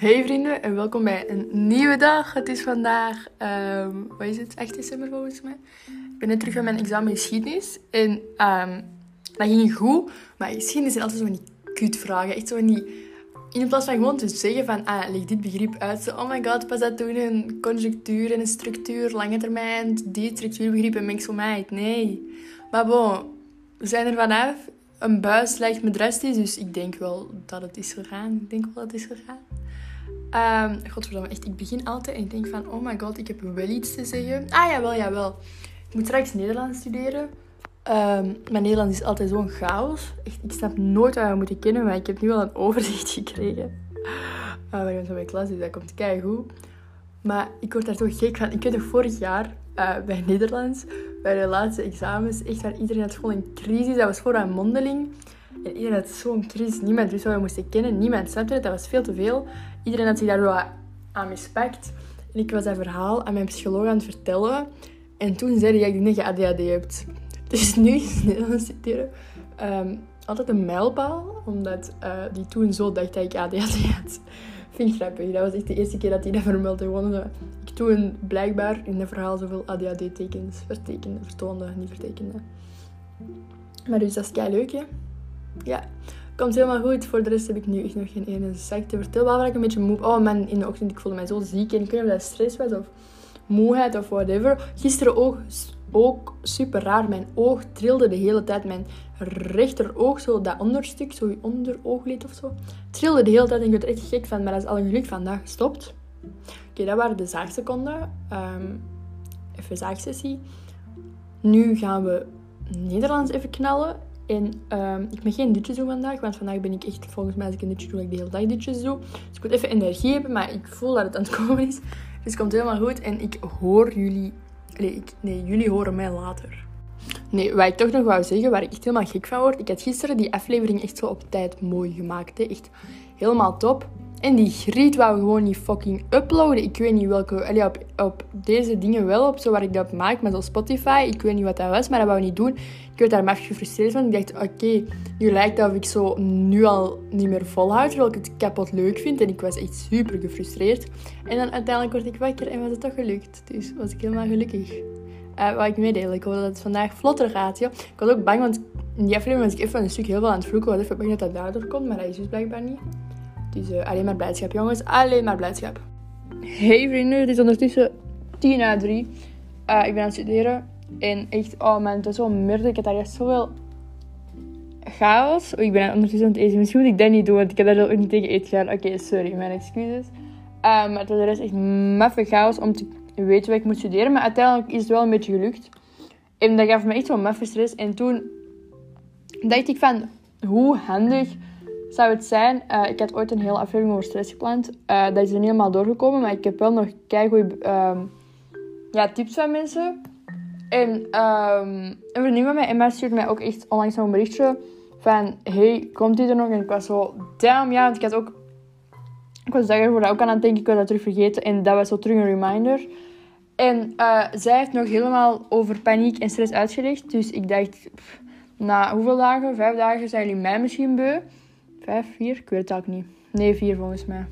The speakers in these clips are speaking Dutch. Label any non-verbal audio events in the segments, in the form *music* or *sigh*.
Hey vrienden en welkom bij een nieuwe dag. Het is vandaag, um, wat is het, 8 december volgens mij. Ik ben net terug van mijn examen geschiedenis en um, dat ging goed. Maar geschiedenis zijn altijd zo van die kutvragen. Echt zo die... In plaats van gewoon te zeggen van, ah, leg dit begrip uit. Zo, oh my god, pas dat toen een conjunctuur en een structuur, lange termijn, die structuurbegrip en mix mij. Nee. Maar bon, we zijn er vanaf. Een buis lijkt me drastisch, dus ik denk wel dat het is gegaan. Ik denk wel dat het is gegaan. Um, godverdomme, echt, ik begin altijd en ik denk van, oh my god, ik heb wel iets te zeggen. Ah, jawel, jawel. Ik moet straks Nederlands studeren. Um, mijn Nederlands is altijd zo'n chaos. Echt, ik snap nooit wat we moeten kennen, maar ik heb nu al een *laughs* overzicht gekregen. We gaan zo bij klas, dus dat komt goed. Maar ik word daar toch gek van. Ik weet nog vorig jaar uh, bij Nederlands, bij de laatste examens, echt waar iedereen had gewoon een crisis. Dat was voor een mondeling. En iedereen had zo'n crisis. Niemand wist wat we moesten kennen. Niemand snapte het. Dat was veel te veel. Iedereen had zich daar wel aan mispakt. En ik was dat verhaal aan mijn psycholoog aan het vertellen. En toen zei hij, ik denk dat je ADHD hebt. Dus *laughs* nu is Nederlands citeren um, altijd een mijlpaal. Omdat uh, die toen zo dacht dat ik ADHD had. *laughs* Vind ik grappig. Dat was echt de eerste keer dat hij dat vermeldde. Ik toen blijkbaar in het verhaal zoveel ADHD-tekens vertekende, vertoonde, niet vertekende. Maar dus dat is kei leuk, hè? Ja komt helemaal goed. Voor de rest heb ik nu echt nog geen ene zaak te vertellen. Dat ik een beetje moe... Oh man, in de ochtend, ik voelde mij zo ziek. En ik weet niet of dat stress was of moeheid of whatever. Gisteren ook, ook super raar. Mijn oog trilde de hele tijd. Mijn rechteroog, zo dat onderstuk, zo je onderooglid of zo, trilde de hele tijd. En ik werd er echt gek van. Maar dat is al geluk vandaag gestopt. Oké, dat waren de zaagseconden. Um, even zaagsessie. Nu gaan we Nederlands even knallen. En um, ik mag geen dutjes doen vandaag, want vandaag ben ik echt, volgens mij als ik een dutje doe, ik de hele dag dutjes doe. Dus ik moet even energie hebben, maar ik voel dat het aan het *laughs* komen is. Dus het komt helemaal goed en ik hoor jullie... Nee, nee, jullie horen mij later. Nee, wat ik toch nog wou zeggen, waar ik echt helemaal gek van word. Ik had gisteren die aflevering echt zo op tijd mooi gemaakt. Hè. Echt helemaal top. En die griet wou gewoon niet fucking uploaden. Ik weet niet welke... Op, op deze dingen wel, op zo waar ik dat maak, met op Spotify. Ik weet niet wat dat was, maar dat wou niet doen. Ik werd daar maar gefrustreerd van. Ik dacht, oké, nu lijkt dat of ik zo nu al niet meer volhoud, terwijl ik het kapot leuk vind. En ik was echt super gefrustreerd. En dan uiteindelijk word ik wakker en was het toch gelukt. Dus was ik helemaal gelukkig. Uh, wat ik meedeel. Ik hoop dat het vandaag vlotter gaat. Ja. Ik was ook bang, want in die aflevering was ik even een stuk heel veel aan het vloeken. Ik was even bang dat dat daardoor komt, maar dat is dus blijkbaar niet. Dus uh, alleen maar blijdschap, jongens. Alleen maar blijdschap. Hey vrienden, het is ondertussen 10 na 3. Uh, ik ben aan het studeren. En echt, oh man, het is zo murder. Ik heb daar echt zoveel chaos. Oh, ik ben ondertussen aan het eten. Misschien moet ik dat niet doen, want ik heb daar ook niet tegen eten gaan. Oké, sorry, mijn excuses. Uh, maar het was echt maffe chaos om te weten wat ik moet studeren. Maar uiteindelijk is het wel een beetje gelukt. En dat gaf me echt zo'n maffe stress. En toen dacht ik van, hoe handig zou het zijn. Uh, ik had ooit een hele aflevering over stress gepland. Uh, dat is er niet helemaal doorgekomen, maar ik heb wel nog keigoede uh, ja, tips van mensen. En um, een vriendin van mij, Emma, stuurde mij ook echt onlangs nog een berichtje van... Hey, komt die er nog? En ik was zo... Damn, ja, want ik had ook... Ik was daarvoor ook aan het denken, ik was dat terug vergeten. En dat was zo terug een reminder. En uh, zij heeft nog helemaal over paniek en stress uitgelegd. Dus ik dacht, na hoeveel dagen? Vijf dagen zijn jullie mij misschien beu. Vijf, vier? Ik weet het ook niet. Nee, vier volgens mij.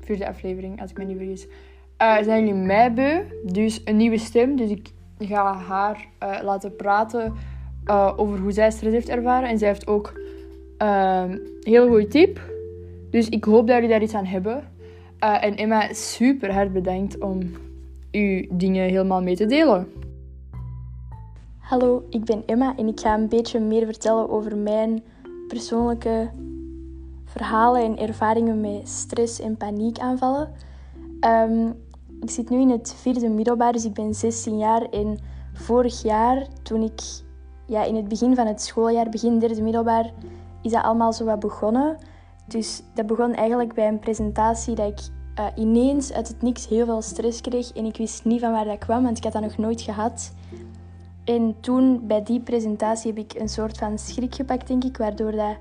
Vierde aflevering, als ik me niet vergis. Uh, zijn jullie mij beu? Dus een nieuwe stem. Dus ik ga haar uh, laten praten uh, over hoe zij stress heeft ervaren. En zij heeft ook een heel goede tip. Dus ik hoop dat jullie daar iets aan hebben. en Emma, super hard bedankt om uw dingen helemaal mee te delen. Hallo, ik ben Emma en ik ga een beetje meer vertellen over mijn persoonlijke verhalen en ervaringen met stress en paniekaanvallen. Um, ik zit nu in het vierde middelbaar, dus ik ben 16 jaar. En vorig jaar, toen ik ja, in het begin van het schooljaar, begin derde middelbaar, is dat allemaal zo wat begonnen. Dus dat begon eigenlijk bij een presentatie dat ik uh, ineens uit het niks heel veel stress kreeg. En ik wist niet van waar dat kwam, want ik had dat nog nooit gehad. En toen, bij die presentatie, heb ik een soort van schrik gepakt, denk ik, waardoor dat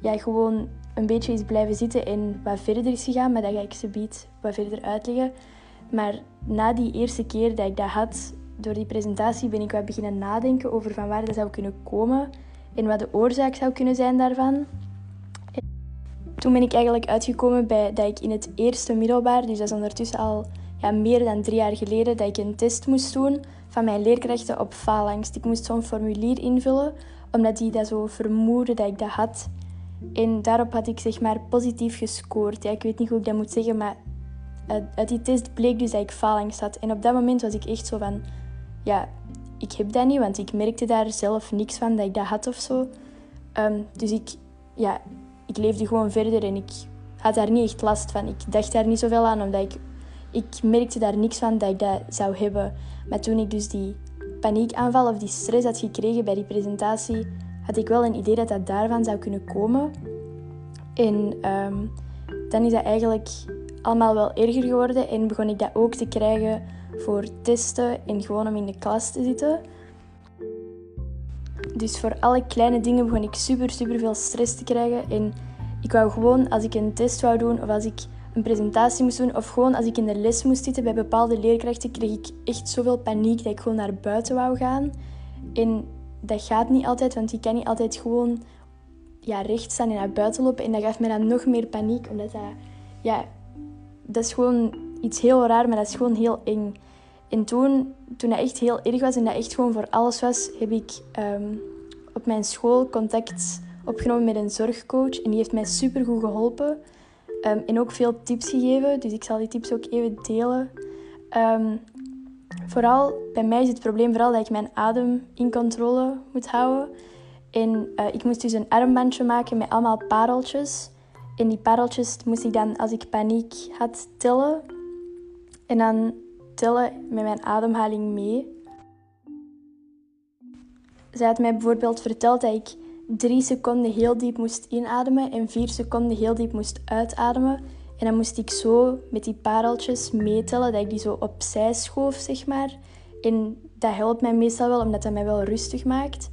ja, gewoon een beetje is blijven zitten en wat verder is gegaan. Maar dat ga ik ze biedt wat verder uitleggen. Maar na die eerste keer dat ik dat had, door die presentatie, ben ik wat beginnen nadenken over van waar dat zou kunnen komen en wat de oorzaak zou kunnen zijn daarvan. toen ben ik eigenlijk uitgekomen bij dat ik in het eerste middelbaar, dus dat is ondertussen al ja, meer dan drie jaar geleden, dat ik een test moest doen van mijn leerkrachten op faalangst. Ik moest zo'n formulier invullen, omdat die dat zo vermoeden dat ik dat had. En daarop had ik zeg maar positief gescoord. Ja, ik weet niet hoe ik dat moet zeggen, maar uit die test bleek dus dat ik faalangst had. En op dat moment was ik echt zo van, ja, ik heb dat niet, want ik merkte daar zelf niks van dat ik dat had of zo. Ehm, dus ik, ja, ik leefde gewoon verder en ik had daar niet echt last van. Ik dacht daar niet zoveel aan, omdat ik, ik merkte daar niks van dat ik dat zou hebben. Maar toen ik dus die paniekaanval of die stress had gekregen bij die presentatie, had ik wel een idee dat dat daarvan zou kunnen komen. En ehm, dan is dat eigenlijk allemaal wel erger geworden en begon ik dat ook te krijgen voor testen en gewoon om in de klas te zitten. Dus voor alle kleine dingen begon ik super, super veel stress te krijgen. En ik wou gewoon, als ik een test wou doen of als ik een presentatie moest doen of gewoon als ik in de les moest zitten bij bepaalde leerkrachten, kreeg ik echt zoveel paniek dat ik gewoon naar buiten wou gaan. En dat gaat niet altijd, want je kan niet altijd gewoon ja, recht staan en naar buiten lopen. En dat gaf me dan nog meer paniek, omdat dat, ja, dat is gewoon iets heel raar, maar dat is gewoon heel eng. En toen, toen dat echt heel erg was en dat echt gewoon voor alles was, heb ik ehm, op mijn school contact opgenomen met een zorgcoach. En die heeft mij super goed geholpen. Um, en ook veel tips gegeven. Dus ik zal die tips ook even delen. Ehm, vooral, bij mij is het probleem vooral dat ik mijn adem in controle moet houden. En uh, ik moest dus een armbandje maken met allemaal pareltjes. En die pareltjes moest ik dan, als ik paniek had, tellen. En dan tellen met mijn ademhaling mee. Zij had mij bijvoorbeeld verteld dat ik drie seconden heel diep moest inademen en vier seconden heel diep moest uitademen. En dan moest ik zo met die pareltjes meetellen, dat ik die zo opzij schoof, zeg maar. En dat helpt mij meestal wel, omdat dat mij wel rustig maakt.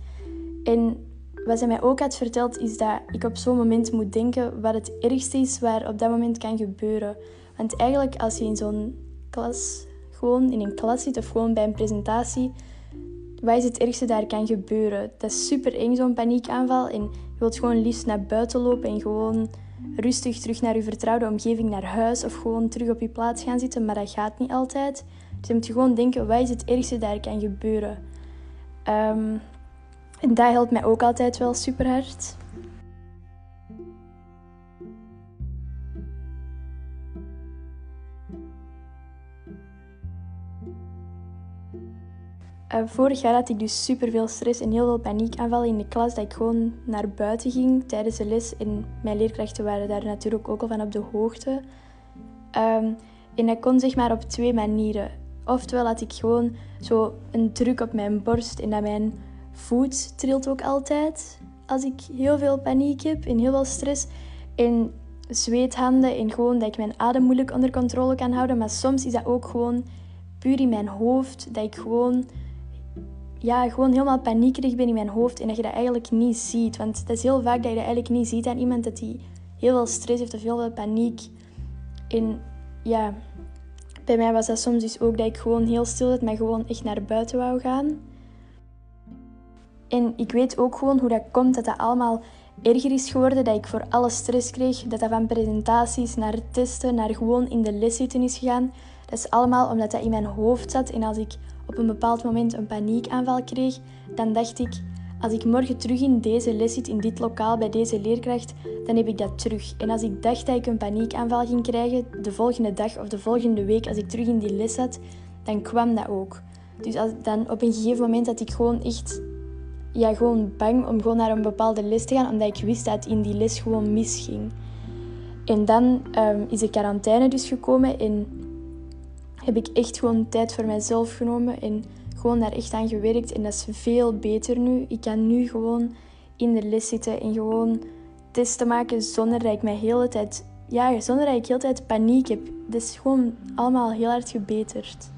En wat zij mij ook had verteld, is dat ik op zo'n moment moet denken wat het ergste is waar op dat moment kan gebeuren. Want eigenlijk als je in zo'n klas, gewoon in een klas zit of gewoon bij een presentatie, wat is het ergste daar kan gebeuren? Dat is super eng, zo'n paniekaanval. En je wilt gewoon liefst naar buiten lopen en gewoon rustig terug naar je vertrouwde omgeving, naar huis of gewoon terug op je plaats gaan zitten. Maar dat gaat niet altijd. Dus je moet gewoon denken, wat is het ergste daar kan gebeuren? Um, en dat helpt mij ook altijd wel super hard. Uh, vorig jaar had ik dus super veel stress en heel veel paniekaanvallen in de klas. Dat ik gewoon naar buiten ging tijdens de les. En mijn leerkrachten waren daar natuurlijk ook al van op de hoogte. Um, en dat kon zeg maar op twee manieren. Oftewel had ik gewoon zo een druk op mijn borst en dat mijn voet trilt ook altijd als ik heel veel paniek heb en heel veel stress. En zweethanden en gewoon dat ik mijn adem moeilijk onder controle kan houden. Maar soms is dat ook gewoon puur in mijn hoofd. Dat ik gewoon, ja, gewoon helemaal paniekerig ben in mijn hoofd en dat je dat eigenlijk niet ziet. Want het is heel vaak dat je dat eigenlijk niet ziet aan iemand dat hij heel veel stress heeft of heel veel paniek. En ja, bij mij was dat soms dus ook dat ik gewoon heel stil zat, maar gewoon echt naar buiten wou gaan. En ik weet ook gewoon hoe dat komt dat dat allemaal erger is geworden. Dat ik voor alle stress kreeg. Dat dat van presentaties naar testen, naar gewoon in de les zitten is gegaan. Dat is allemaal omdat dat in mijn hoofd zat. En als ik op een bepaald moment een paniekaanval kreeg, dan dacht ik... Als ik morgen terug in deze les zit, in dit lokaal, bij deze leerkracht, dan heb ik dat terug. En als ik dacht dat ik een paniekaanval ging krijgen, de volgende dag of de volgende week, als ik terug in die les zat, dan kwam dat ook. Dus als, dan op een gegeven moment had ik gewoon echt ja, gewoon bang om gewoon naar een bepaalde les te gaan, omdat ik wist dat het in die les gewoon misging. En dan ehm, is de quarantaine dus gekomen en heb ik echt gewoon tijd voor mezelf genomen en gewoon daar echt aan gewerkt. En dat is veel beter nu. Ik kan nu gewoon in de les zitten en gewoon testen maken zonder dat ik mij hele tijd, ja, zonder dat ik heel tijd paniek heb. Dat is gewoon allemaal heel hard gebeterd.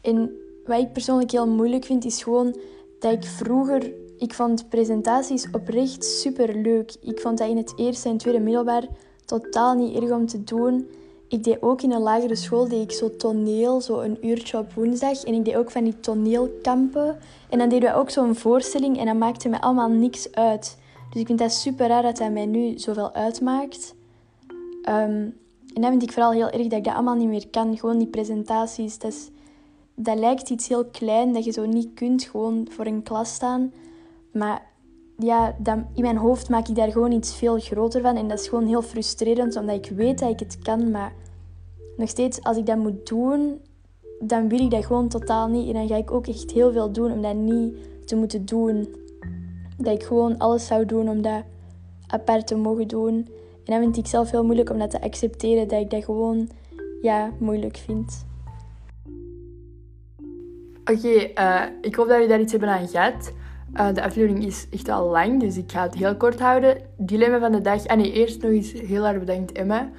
En wat ik persoonlijk heel moeilijk vind, is gewoon dat ik vroeger... Ik vond presentaties oprecht super leuk. Ik vond dat in het eerste en tweede middelbaar totaal niet erg om te doen. Ik deed ook in een lagere school deed ik zo toneel, zo een uurtje op woensdag. En ik deed ook van die toneelkampen. En dan deden we ook zo'n voorstelling en dat maakte me allemaal niks uit. Dus ik vind dat super raar dat dat mij nu zoveel uitmaakt. Ehm, en dat vind ik vooral heel erg dat ik dat allemaal niet meer kan. Gewoon die presentaties. Dat, is, dat lijkt iets heel klein dat je zo niet kunt gewoon voor een klas staan. Maar ja, dan, in mijn hoofd maak ik daar gewoon iets veel groter van. En dat is gewoon heel frustrerend, omdat ik weet dat ik het kan. Maar nog steeds, als ik dat moet doen, dan wil ik dat gewoon totaal niet. En dan ga ik ook echt heel veel doen om dat niet te moeten doen. Dat ik gewoon alles zou doen om dat apart te mogen doen. En dan vind ik zelf heel moeilijk om dat te accepteren, dat ik dat gewoon ja, moeilijk vind. Oké, uh, ik hoop dat jullie daar iets hebben aan gehad. Uh, de aflevering is echt al lang, dus ik ga het heel kort houden. Dilemma van de dag. En nee, eerst nog eens heel erg bedankt, Emma.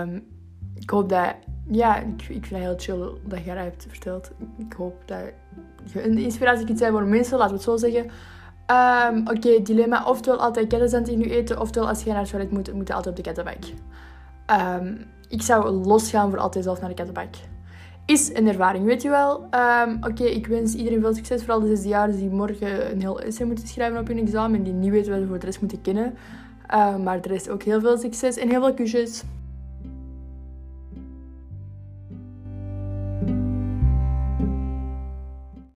Um, ik hoop dat... Ja, ik, ik vind het heel chill dat je dat hebt verteld. Ik hoop dat je een inspiratie kunt zijn voor mensen, laten we het zo zeggen. Um, Oké, dilemma. Oftewel altijd kettenzand in je eten, oftewel als je naar het toilet moet, moet je altijd op de kettenbak. Um, ik zou losgaan voor altijd zelf naar de kettenbak is een ervaring, weet je wel. Um, Oké, ik wens iedereen veel succes, vooral de zesdejaars die morgen een heel essay moeten schrijven op hun examen en die niet weten wat ze voor de rest moeten kennen. Uh, maar er is ook heel veel succes en heel veel kusjes.